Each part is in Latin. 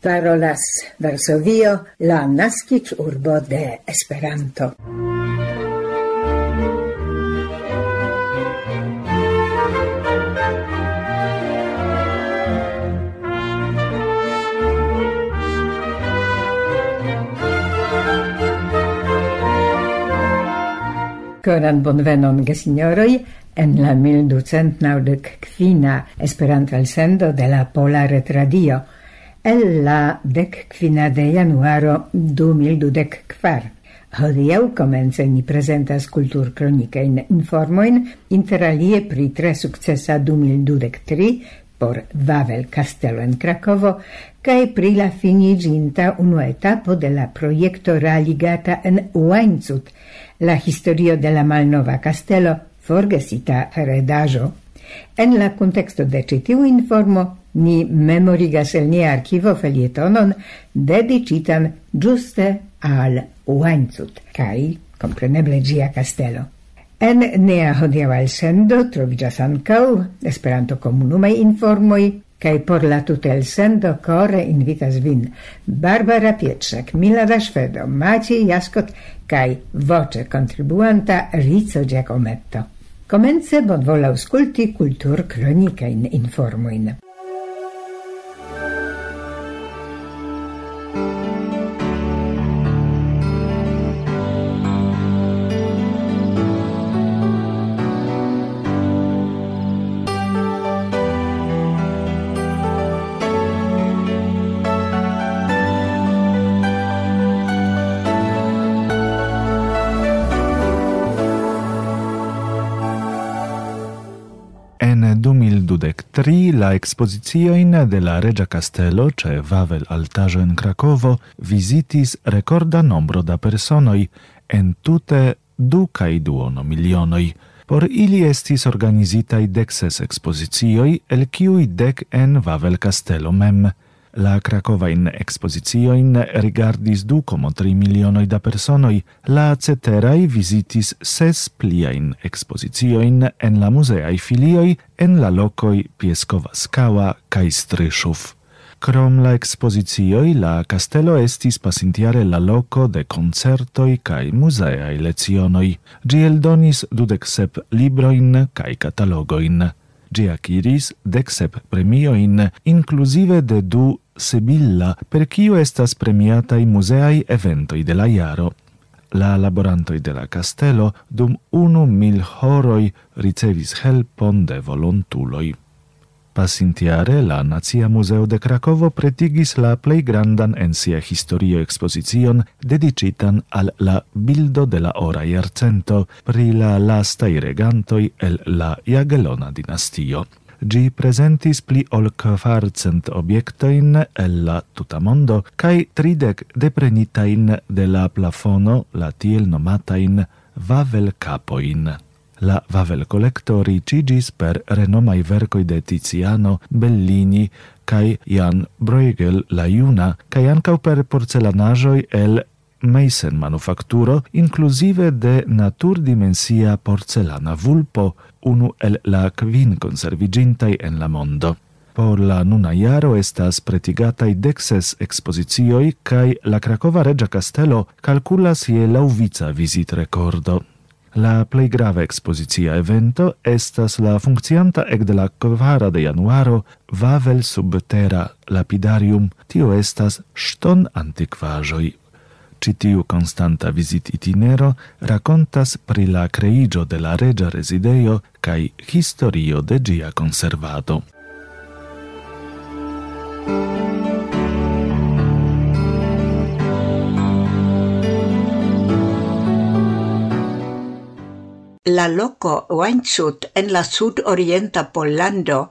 parolas Varsovio, la nascic urbo de Esperanto. Koran bonvenon gesignoroi, en la 1295 Esperanto elsendo de la Pola Retradio el la dec quina de januaro 2024. Hodiau comence ni presentas cultur cronicain informoin interalie pri tre successa 2023 por Vavel Castello en Krakovo cae pri la finiginta unuetapo de la proiecto realigata en Uainzut, la historio de la malnova castello forgesita heredajo. En la contexto de citiu informo ni memorigas el nia archivo felietonon dedicitan giuste al Uaincut, kai compreneble gia castello. En nea hodiaŭ elsendo trovigas ancau Esperanto-komunumaj informoi, cae por la tutel sendo core invitas vin Barbara Pietrzak, Milada Švedo, Maciej Jaskot cae voce contribuanta Rizzo Giacometto. Komence bonvolu aŭskulti kultur kronikajn informojn. tri la expozicioin de la Regia Castello ce Vavel Altajo in Krakovo visitis recorda nombro da personoi, en tute du cae duono milionoi. Por ili estis organizitai dexes expozizioi, el ciui dec en Vavel Castello mem – La Cracova in expozizioin rigardis du como tri milionoi da personoi, la ceterai visitis ses pliain expozizioin en la museai filioi en la locoi Piescovascaua kai Stryszów. Krom la expozizioi, la castello estis pasintiare la loco de concertoi cae museae lezionoi. Gi eldonis dudec sep libroin cae catalogoin. Gi acquiris decsep premioin, inclusive de du Sebilla, per cio estas premiatai museai eventoi de la iaro. La laborantoi de la castello dum unu mil horoi ricevis helpon de volontuloi. Pasintiare la Nazia Museo de Krakovo pretigis la plej grandan en sia historio ekspozicion dedicitan al la bildo de la ora jarcento pri la lastaj regantoj el la Jagelona dinastio. Gi presentis pli ol kvarcent objektojn el la tuta mondo kaj tridek deprenitajn de la plafono la tiel nomatajn Vavel kapoin. La Vavel Collecto ricigis per renomai vercoi de Tiziano, Bellini, cae Jan Bruegel la Iuna, cae ancau per porcelanajoi el Meissen manufacturo, inclusive de naturdimensia porcelana vulpo, unu el la kvin conservigintai en la mondo. Por la nuna iaro estas pretigatai dexes expozicioi, cae la Cracova Regia Castello calculas je lauvica visit recordo. La plei grave expositia evento estas la funccianta ec de la kvara de januaro Vavel subterra lapidarium. Tio estas ston antiquajoi. Citiu constanta konstanta vizit itinero rakontas pri la creigio de la reĝa resideio kaj historio de ĝia konservado. La loco Weinzut en la sud-orienta Pollando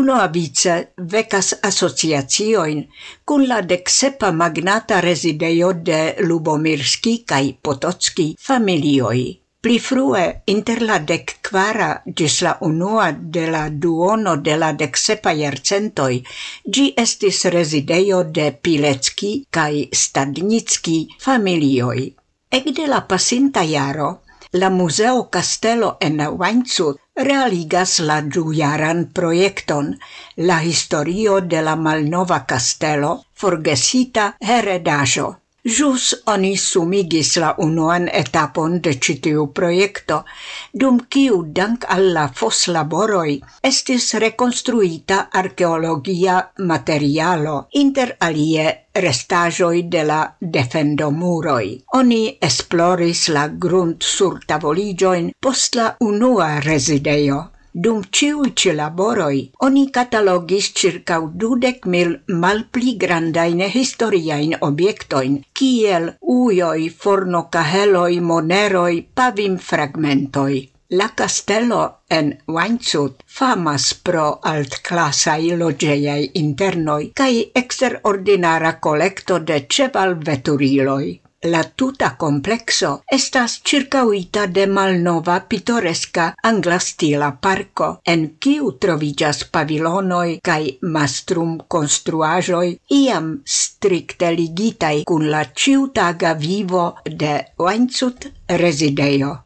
uno avice vecas associazioin, cun la decsepa magnata resideio de Lubomirski cae Potocki familioi. Pli frue, inter la dec quara gis la unua de la duono de la decsepa iercentoi, gi estis resideio de Pilecki cae Stadnicki familioi. Ec de la pasinta jaro, la Museo Castello en Weinzut realigas la dujaran projekton La historio de la malnova castelo forgesita heredajo. Jus oni sumigis la unuan etapon de citiu proiecto, dum kiu dank alla fos laboroi estis rekonstruita archeologia materialo, inter alie restajoi de la defendomuroi. Oni esploris la grunt sur tavoligioin post la unua resideio. Dum ciu ci laboroi, oni catalogis circa dudec mil malpli grandaine historiain obiectoin, kiel uioi, fornocaheloi, moneroi, pavim fragmentoi. La castello en Wainsut famas pro altclassai logeiai internoi cae exterordinara collecto de ceval veturiloi. La tuta complexo estas circauita de malnova pitoreska anglastila parko, en kiu trovigas pavilonoj kaj mastrum konstruaĵoj iam strikte ligitaj kun la ciutaga vivo de Weinzut rezidejo.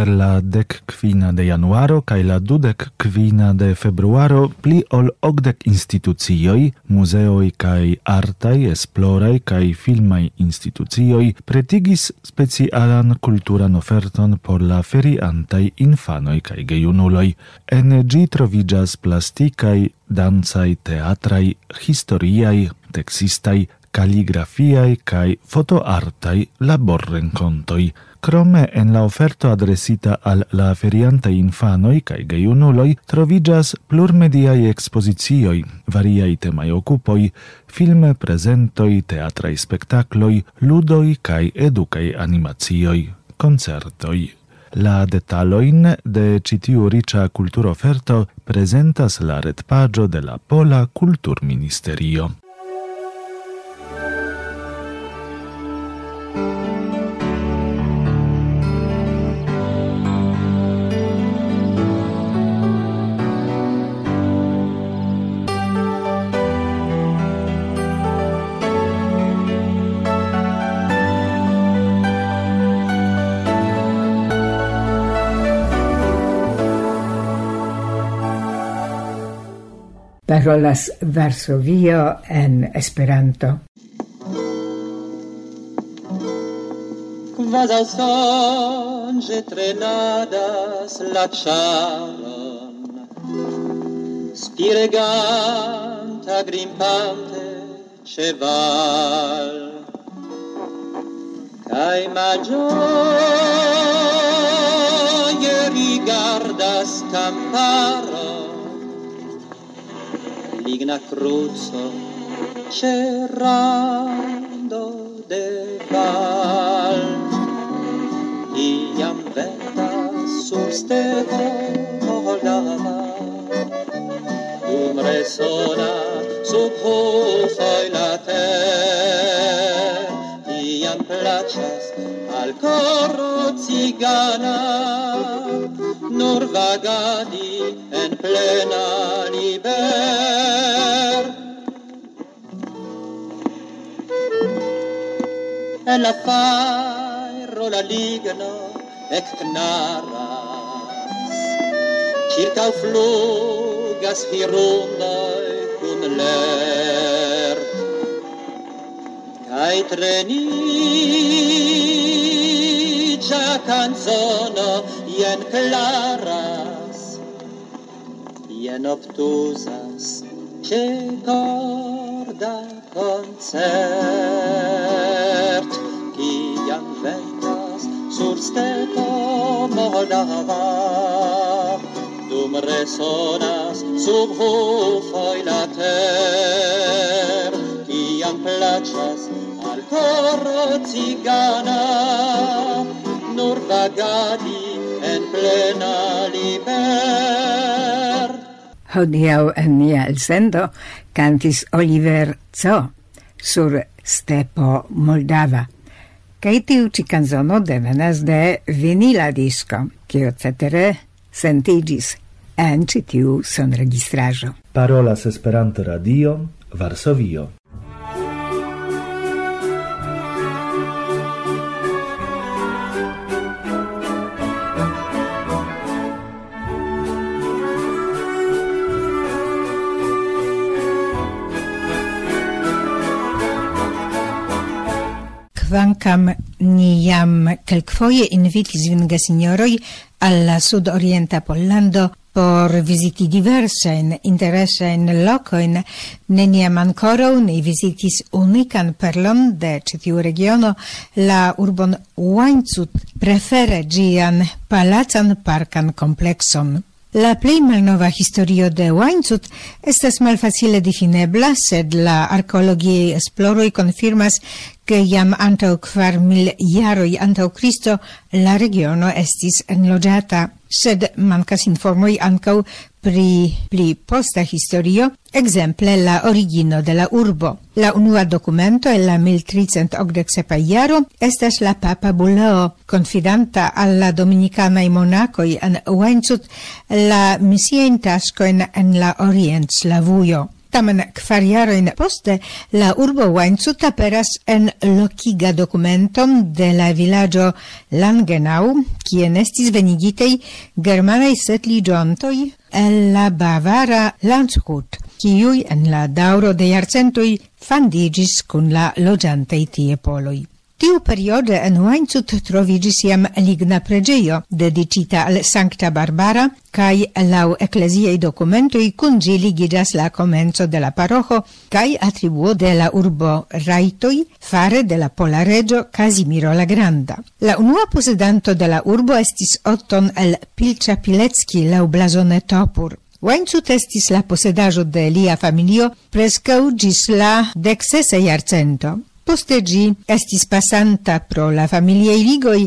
inter la dec quina de januaro cae la dudec quina de februaro pli ol ogdec institucioi, museoi cae artai, esplorai cae filmai institucioi pretigis specialan culturan oferton por la feriantai infanoi cae geiunuloi. En gi trovigas plasticae, danzai, teatrai, historiai, texistai, calligrafiai cae fotoartai labor rencontoi. Crome en la oferto adresita al la ferianta infanoi cae geiunuloi trovigas plurmediai exposizioi, variai temai occupoi, filme presentoi, teatrai spectacloi, ludoi cae educai animazioi, concertoi. La detaloin de citiu ricia culturoferto presentas la retpagio de la Pola Culturministerio. parolas Varsovio en Esperanto. Kvazaŭ sonĝe trenadas la charon spireganta grimpante ĉeval, kaj malĝoje rigardas kamparon, maligna cruzo cerrando de val. Iam venta sur stevo moldava um resona sub hofoj later iam placas al coro cigana nur vagadi plena liber. E la fairo la ligno ec naras circa flugas hirundoj kun lert. Cae treniĝa canzono jen klaras obtusas ce corda concert. Ciam ventas sur stepo moldava Dum resonas sub hufoi later Ciam placas al coro cigana Nur vagadi en plena libertad. Hodiau en nia elsendo cantis Oliver Zo sur stepo Moldava. Cai tiu ci canzono devenas de vinila disco, cio cetere sentigis en citiu son registrajo. Parolas Esperanto Radio, Varsovio. Jam ni jam kelkfoje invitis vinga signoroi alla sud-orienta Pollando por visiti diversa in interessa in loco Neniam ankoraŭ ni visitis unikan perlon de ĉi tiu regiono, la urbon Wainzut prefere gian palacan parkan complexon La plei malnova historio de Weinzut estas malfacile difinebla, sed la arkeologiaj esploroi confirmas che iam antau quar mil jaroj antau Cristo la regiono estis enlogiata sed mancas informoi ancau pri pli posta historio, exemple la origino de la urbo. La unua documento el la 1387 iaro estas la Papa Buleo, confidanta alla dominicanai monacoi en Wenzut la misiein tascoin en la Orient Slavujo. Tamen kvar jarojn poste la urbo Weinzut aperas en lokiga dokumenton de la vilaĝo Langenau, kie estis venigitej germanaj setliĝontoj el la bavara Landshut, kiuj en la daŭro de jarcentoj fandiĝis kun la loĝantaj tie poloj. Tiu periode en Weinzut trovigis iam ligna pregeio, dedicita al Sancta Barbara, cae lau ecclesiei documentui cun gi ligidas la comenzo de la parojo cae attribuo de la urbo Raitoi fare de la pola regio Casimiro la Granda. La unua posedanto de la urbo estis Otton el Pilcia Pilecki lau blasone Topur. Weinzut estis la posedajo de lia familio prescau gis la dexese iarcento. Poste gi estis passanta pro la familiei ligoi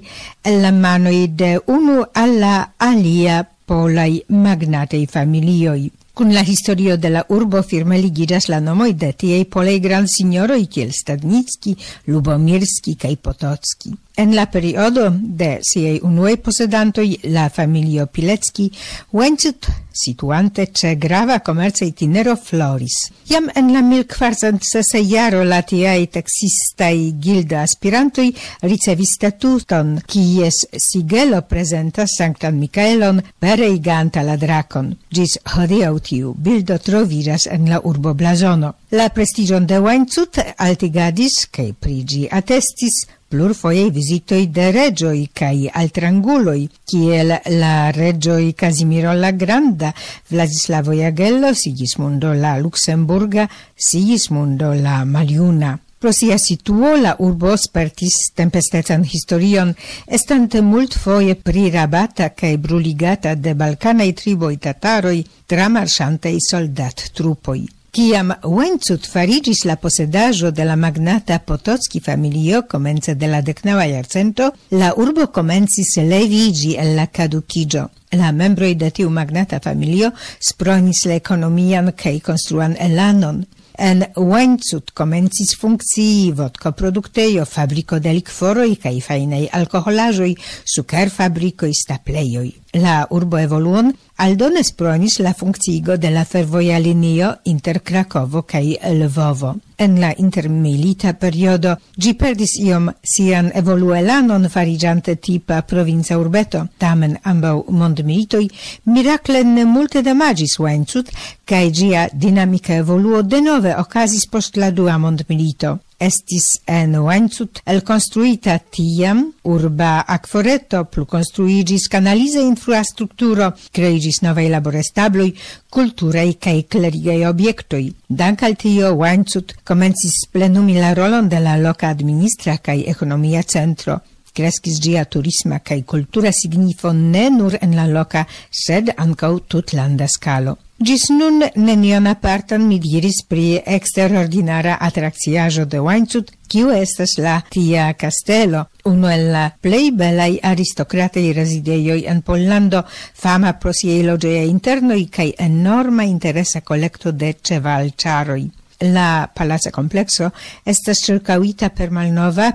la manoi de unu alla alia polai magnatei familioi. Cun la historio de la urbo firme ligiras la nomoi de tiei polei gran signoroi kiel Stadnicki, Lubomirski kai Potocki. En la periodo de siei unuei posedantoi, la familio Pilecki, Wencut, situante ce grava comerce itinero floris. Iam en la 1406 jaro la tiai texistai gilda aspirantoi ricevis statuton, kies sigelo presenta Sanctan Michaelon pereiganta la dracon. Gis hodiau tiu bildo troviras en la urbo blazono. La prestigion de Wencut altigadis, kei prigi attestis, plur foiei visitoi de regioi cae altranguloi, kiel la regioi Casimiro la Granda, Vladislavo Jagello, Sigismundo la Luxemburga, Sigismundo la Maliuna. Pro sia situo la urbo spertis tempestetan historion, estante mult foie prirabata cae bruligata de balcanai triboi tataroi tramarchantei soldat trupoi. Ciam Wencut farigis la posedajo de la magnata Potocki familio comence de la decnava iarcento, la urbo comencis levigi el la caducigio. La membroi de tiu magnata familio spronis la ekonomian construan konstruan elanon. En Wencut comencis funccii funkcii vodkoproduktejo, fabrico de licforoi cae fainei fajnaj sucar fabricoi, stapleioi. La urbo evoluon aldone spronis la funkciigo de la fervoja linio inter Krakovo kaj Lvovo. En la intermilita periodo gi perdis iom sian evoluelanon farigiante tipa provinca urbeto, tamen ambau mondmilitoi mirakle ne multe damagis Wajncut kaj gia dinamika evoluo denove ocasis post la dua mondmilito estis en Wenzut el construita tiam urba akvoreto, plu construigis canalize infrastrukturo, creigis novei laborestabloi culturei kaj clerigei obiectoi. Dank al tio Uencut comencis plenumi la rolon de la loca administra cae economia centro crescis gia turisma cae cultura signifo ne nur en la loca, sed ancau tut landa scalo. Gis nun nenion apartan mi diris pri exterordinara attracciajo de Wainzut, kiu estas la tia castelo, uno el la plei belai aristocratei resideioi en Pollando, fama pro siei logei internoi cae enorma interesa collecto de cevalciaroi. La palazza complexo estas circauita per malnova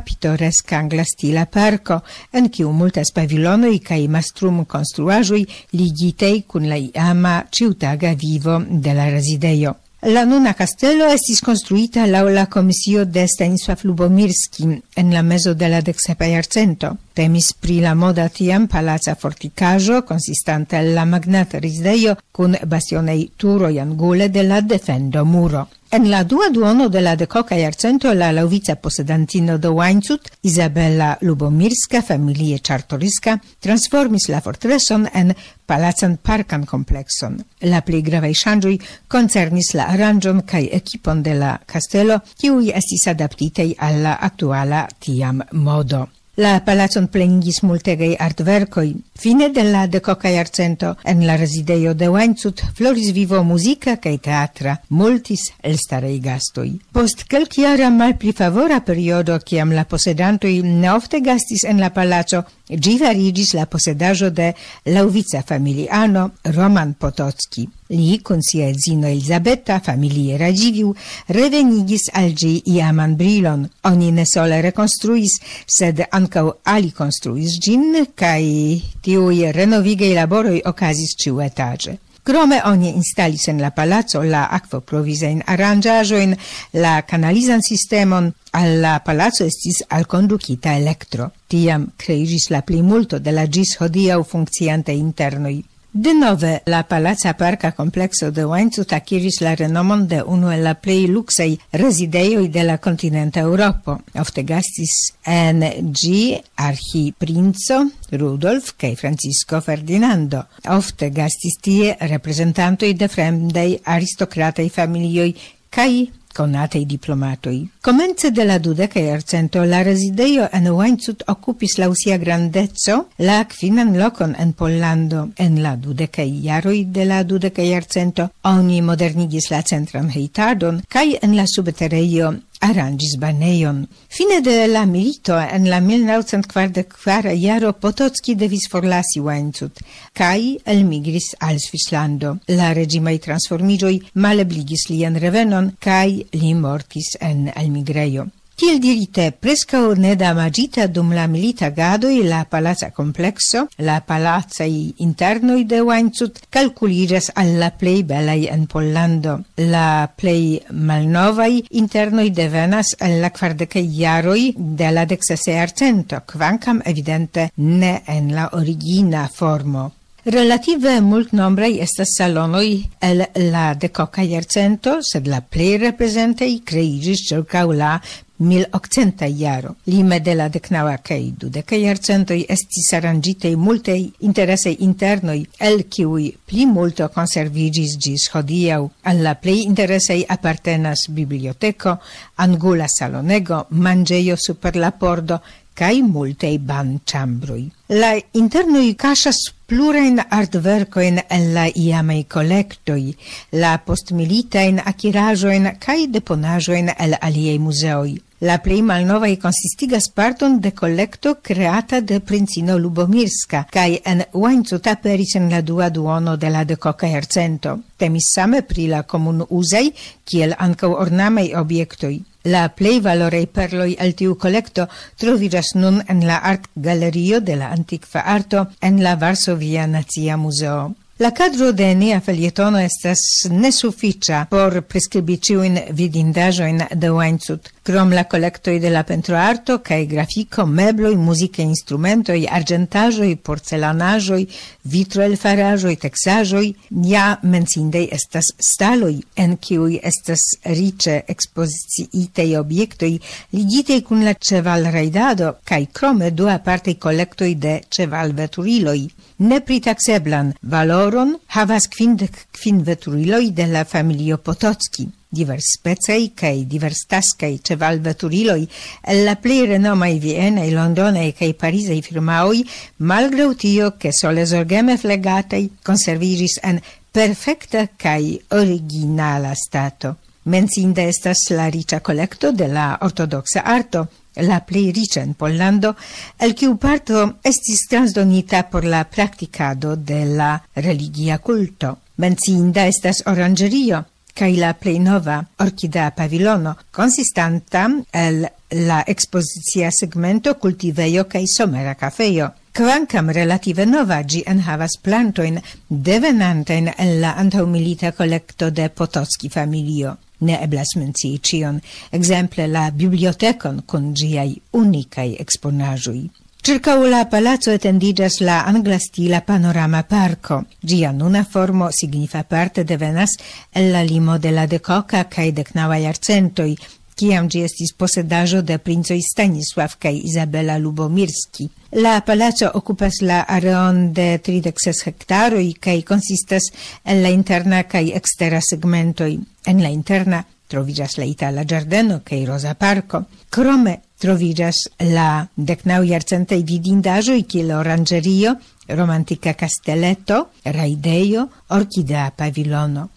angla stila parco, en kiu multas pavilonoi kaj mastrum konstruaĵoj ligitaj kun la iama ĉiutaga vivo de la rezidejo. La nuna castello estis construita laŭ la komisio de Stanisław Lubomirski en la mezo de la dexepa jarcento. Temis pri la moda tiam palaca forticajo konsistanta la magnata risdeio kun bastionei turoj angule de la defendo muro. En la dua duono de la decoca iarcento la lauvica posedantino de Wajncut, Izabela Lubomirska, familie Czartoryska, transformis la fortreson en palacan parkan complexon. La pli gravei ŝanĝoj concernis la aranjon kaj ekipon de la castello, kiui estis adaptitei al la tiam modo. La palacon plengis multegei artverkoj, Fine de la decoca iarcento en la residejo de Weinzut floris vivo musica cae teatra, multis el starei gastoi. Post calciara mal pli favora periodo, ciam la posedantoi neofte gastis en la palazzo, Gi varigis la posedajo de lauvica familiano Roman Potocki. Li, con sia edzino Elizabeta, familie radziviu, revenigis al gi iaman brilon. Oni ne sole rekonstruis, sed ancau ali konstruis gin, kaj tiui renovigei laboroi ocasis ciu etage. Krome oni instalis en la palazzo la aquaprovisain arrangiajoin, la canalizan sistemon, al la palazzo estis alkondukita electro. Tiam creigis la plimulto de la hodiau hodiaŭ funkciantaj internoj. Denove la Palazza Parca Complexo de Łańcut acquiris la renomon de uno el la plei luxei resideioi de la continente Europo. Ofte gastis en G. Archi Prinzo, Rudolf cae Francisco Ferdinando. Ofte gastis tie representantoi de fremdei aristocratei familioi cae conatei diplomatoi. Comence de la dudeca jarcento la resideio en Weinzut occupis la usia grandezzo, la kvinan locon en Pollando. En la dudeca iaroi de la dudeca jarcento oni modernigis la centran heitadon, kaj en la subtereio arrangis baneion. Fine de la milito en la 1944 jaro Potocki devis forlasi Łęcut kaj elmigris al Svislando. La regimai transformigioi malebligis lian revenon kai li mortis en elmigreio. Tiel dirite, presca ne damagita dum la milita gadoi la palazza complexo, la palacai internoi de Wainzut calculiras alla plei belai en Pollando. La plei malnovai internoi devenas al la quardecai jaroi de la dexese arcento, quancam evidente ne en la origina formo. Relative mult nombrei estas salonoi el la decoca iarcento, sed la plei representei creigis circa la 1800 jaro, lime de la decnaua cae dudeca iarcentoi estis arrangitei multei interesei internoi, el ciui pli multo conservigis gis hodiau, alla plei interesei appartenas biblioteco, angula salonego, mangeio super la pordo, cae multei ban chambrui. La internoi casas plurain artvercoin en la iamei collectoi, la postmilitain acirajoin cae deponajoin el aliei museoi. La plei malnovai consistigas parton de collecto creata de princino Lubomirska kaj en łańcut aperis en la dua duono de la decoca jarcento. Temis same pri la comun usei, kiel ancau ornamei objektoj. La plei valorei perloi el tiu collecto troviras nun en la art galerio de la antiqua arto en la Varsovia Nazia Muzeo. La cadro de nia felietono estas nesufiĉa por priskribi ĉiujn vidindaĵojn de Weinzut. Krom la collectoi de la pentroarto cae grafico, mebloi, musicae instrumentoi, argentajoi, porcelanajoi, vitroelfarajoi, texajoi, ja mensindei estas staloi, en ciui estas rice expoziciitei obiectoi, ligitei cun la ceval raidado, cae crome dua parte collectoi de ceval veturiloi. Nepritaxeblan valoron havas quindec quin veturiloi de la familio Potocki divers specei cae diverstascai cevalvaturiloi el la plei renomai Vienei, Londonei cae Parisei firmaoi, malgrau tio che sole sorgeme flegatei conserviris en perfecta cae originala stato. Mencinde estas la riĉa collecto de la ortodoxa arto, la plei riĉa in Pollando, el quiu parto estis transdonita por la practicado de la religia culto. Mencinda estas orangerio, cae la plei nova orchidea pavilono, consistanta el la expozizia segmento cultiveio cae somera cafeio. Quancam relative nova gi enhavas plantoin devenantain en la antaumilita collecto de Potocki familio. Ne eblas mencii cion, exemple la bibliotecon con giai unicai exponajui. Circa la palazzo etendigas la anglastila panorama parco. Gia nuna formo signifa parte devenas el la limo de la decoca cae decnava iarcentoi, ciam gi estis posedajo de princoi Stanisław kaj Izabela Lubomirski. La palazzo occupas la areon de 36 hectaroi kaj consistas el la interna kaj extera segmentoi. En la interna trovigas la itala giardeno cae rosa parco. Krome troviĝas la decnau iarcentei vidindajoi kiel orangerio, romantica castelletto, raideio, orchidea pavilono.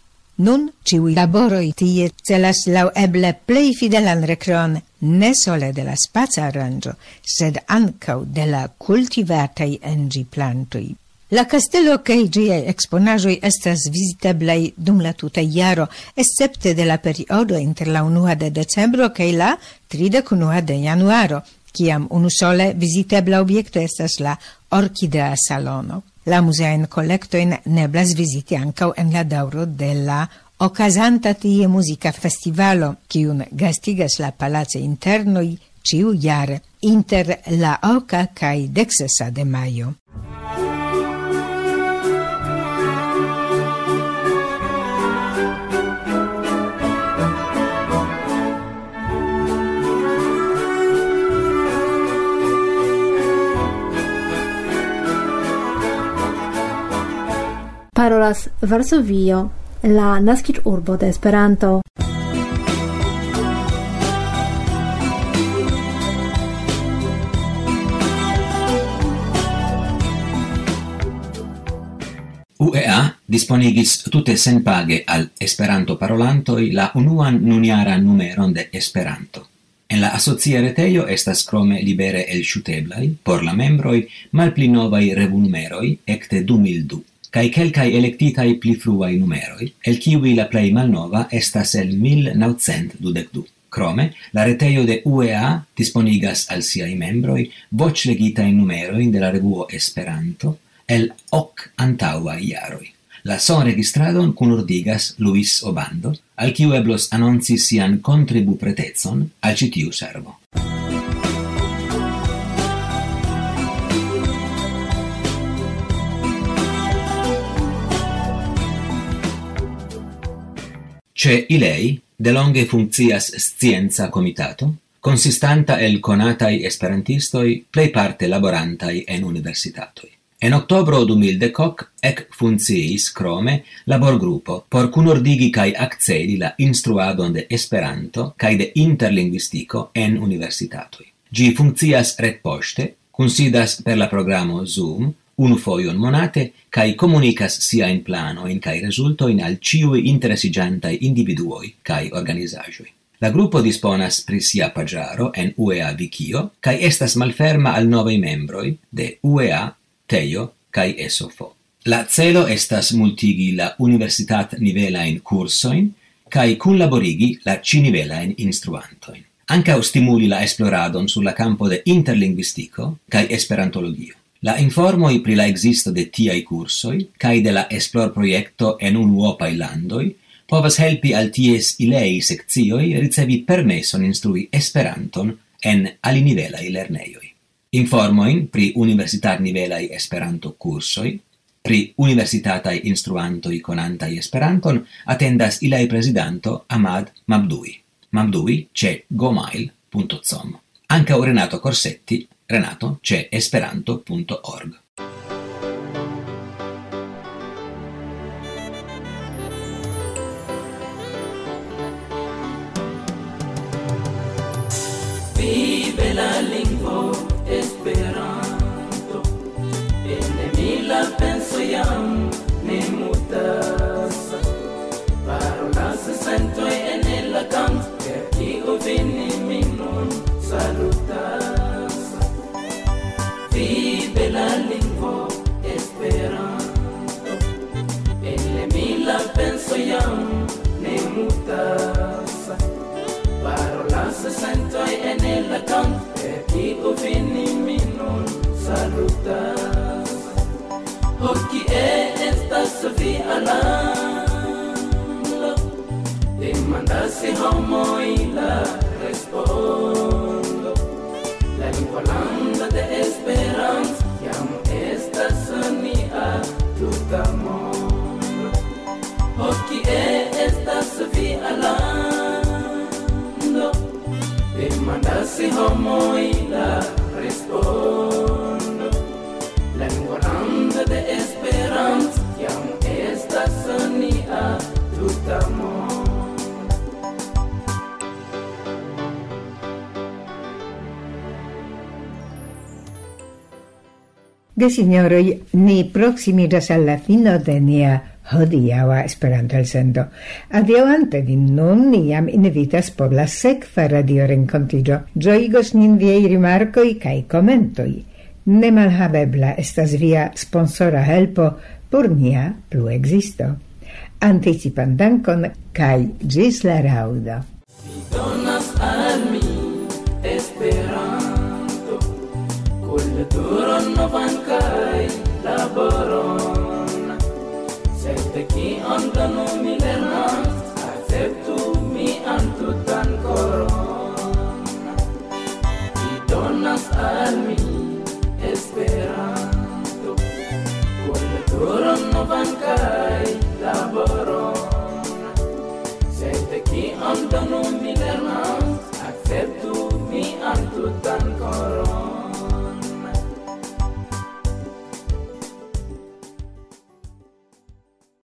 Nun ciui laboroi tie celas lau eble plei fidelan recreon ne sole de la spazia arrangio, sed ancau de la cultivatei engi plantui. La castello kaj ĝiaj eksponaĵoj estas viziteblaj dum la tuta jaro, escepte de la periodo inter la 1 de decembro kaj la 31 de januaro, kiam unusole vizitebla objekto estas la orkidea salono. La muzeajn kolektojn neblas viziti ankaŭ en la daŭro de la okazanta tie muzika festivalo, kiun gastigas la palace internoj ĉiu jare inter la oka kaj deksesa de majo. parolas Varsovio, la naskic urbo de Esperanto. UEA disponigis tutte senpage al Esperanto parolantoi la unuan nuniara numeron de Esperanto. En la asocia retejo estas krome libere elŝuteblaj por la membroj malpli novai revunumeroi, ecte 2002 cae quelcae electitai pli fruai numeroi, el kiwi la plei malnova estas el 1922. Crome, la reteio de UEA disponigas al siai membroi voc in numeroi de la revuo Esperanto el hoc antaua iaroi. La son registradon cunurdigas Luis Obando, al kiu eblos anonci sian contribu pretezon al citiu servo. Ce ilei delonge funccias scienza comitato, consistanta el conatai esperantistoi plei parte laborantai en universitatoi. En octobro 2010 ec funcciis crome laborgrupo por cunordigi cae accedi la instruadon de Esperanto cae de interlinguistico en universitatoi. Gi funccias ret poste, considas per la programo Zoom, unu foion monate kaj komunikas siajn planojn resulto in al ciui interesiĝantaj individuoi kai organizajoi. La gruppo disponas pri sia pagiaro en UEA Vikio kai estas malferma al novei membroi de UEA, Teio kai Esofo. La celo estas multigi la universitat nivelain cursoin kai laborigi la cinivelain instruantoin. Anca stimuli la esploradon sulla campo de interlinguistico kai esperantologio. La informoi pri la existo de tiai cursoi, cae de la esplor-proiecto en unuopai landoi, povas helpi al ties ilei seccioi ricevi permeson instrui Esperanton en alinivelai lerneioi. Informoin pri universitar-nivelai Esperanto-cursoi, pri universitatai instruantoi conantai Esperanton attendas ilei presidanto Ahmad Mabdui. Mabdui ce gomail.com. Anca Renato Corsetti renato c'è esperanto.org. soyam ne mutasa. Parolanza santoi ene la con per chi ovini minon salutas hoki e estas vi alam demandase homoi la Gesinjoroj, ni proksimiĝas alla fino de nia hodiaua Esperanto-elsendo. Adiaŭante vin nun, niam invitas por la sekva radiorenkontiĝo. Gioigos nin viei rimarcoi cae commentoi. Ne malhabebla estas via sponsora helpo por nia plu existo. Anticipan dankon cae gis la raudo. Turun no van kai la borona. Sekte ki on donu mi lerna Acceptu mi antutan corona. Ti donas al mi esperanto. Kun turun no van kai la borona. Sekte ki on donu mi lerna Acceptu mi antutan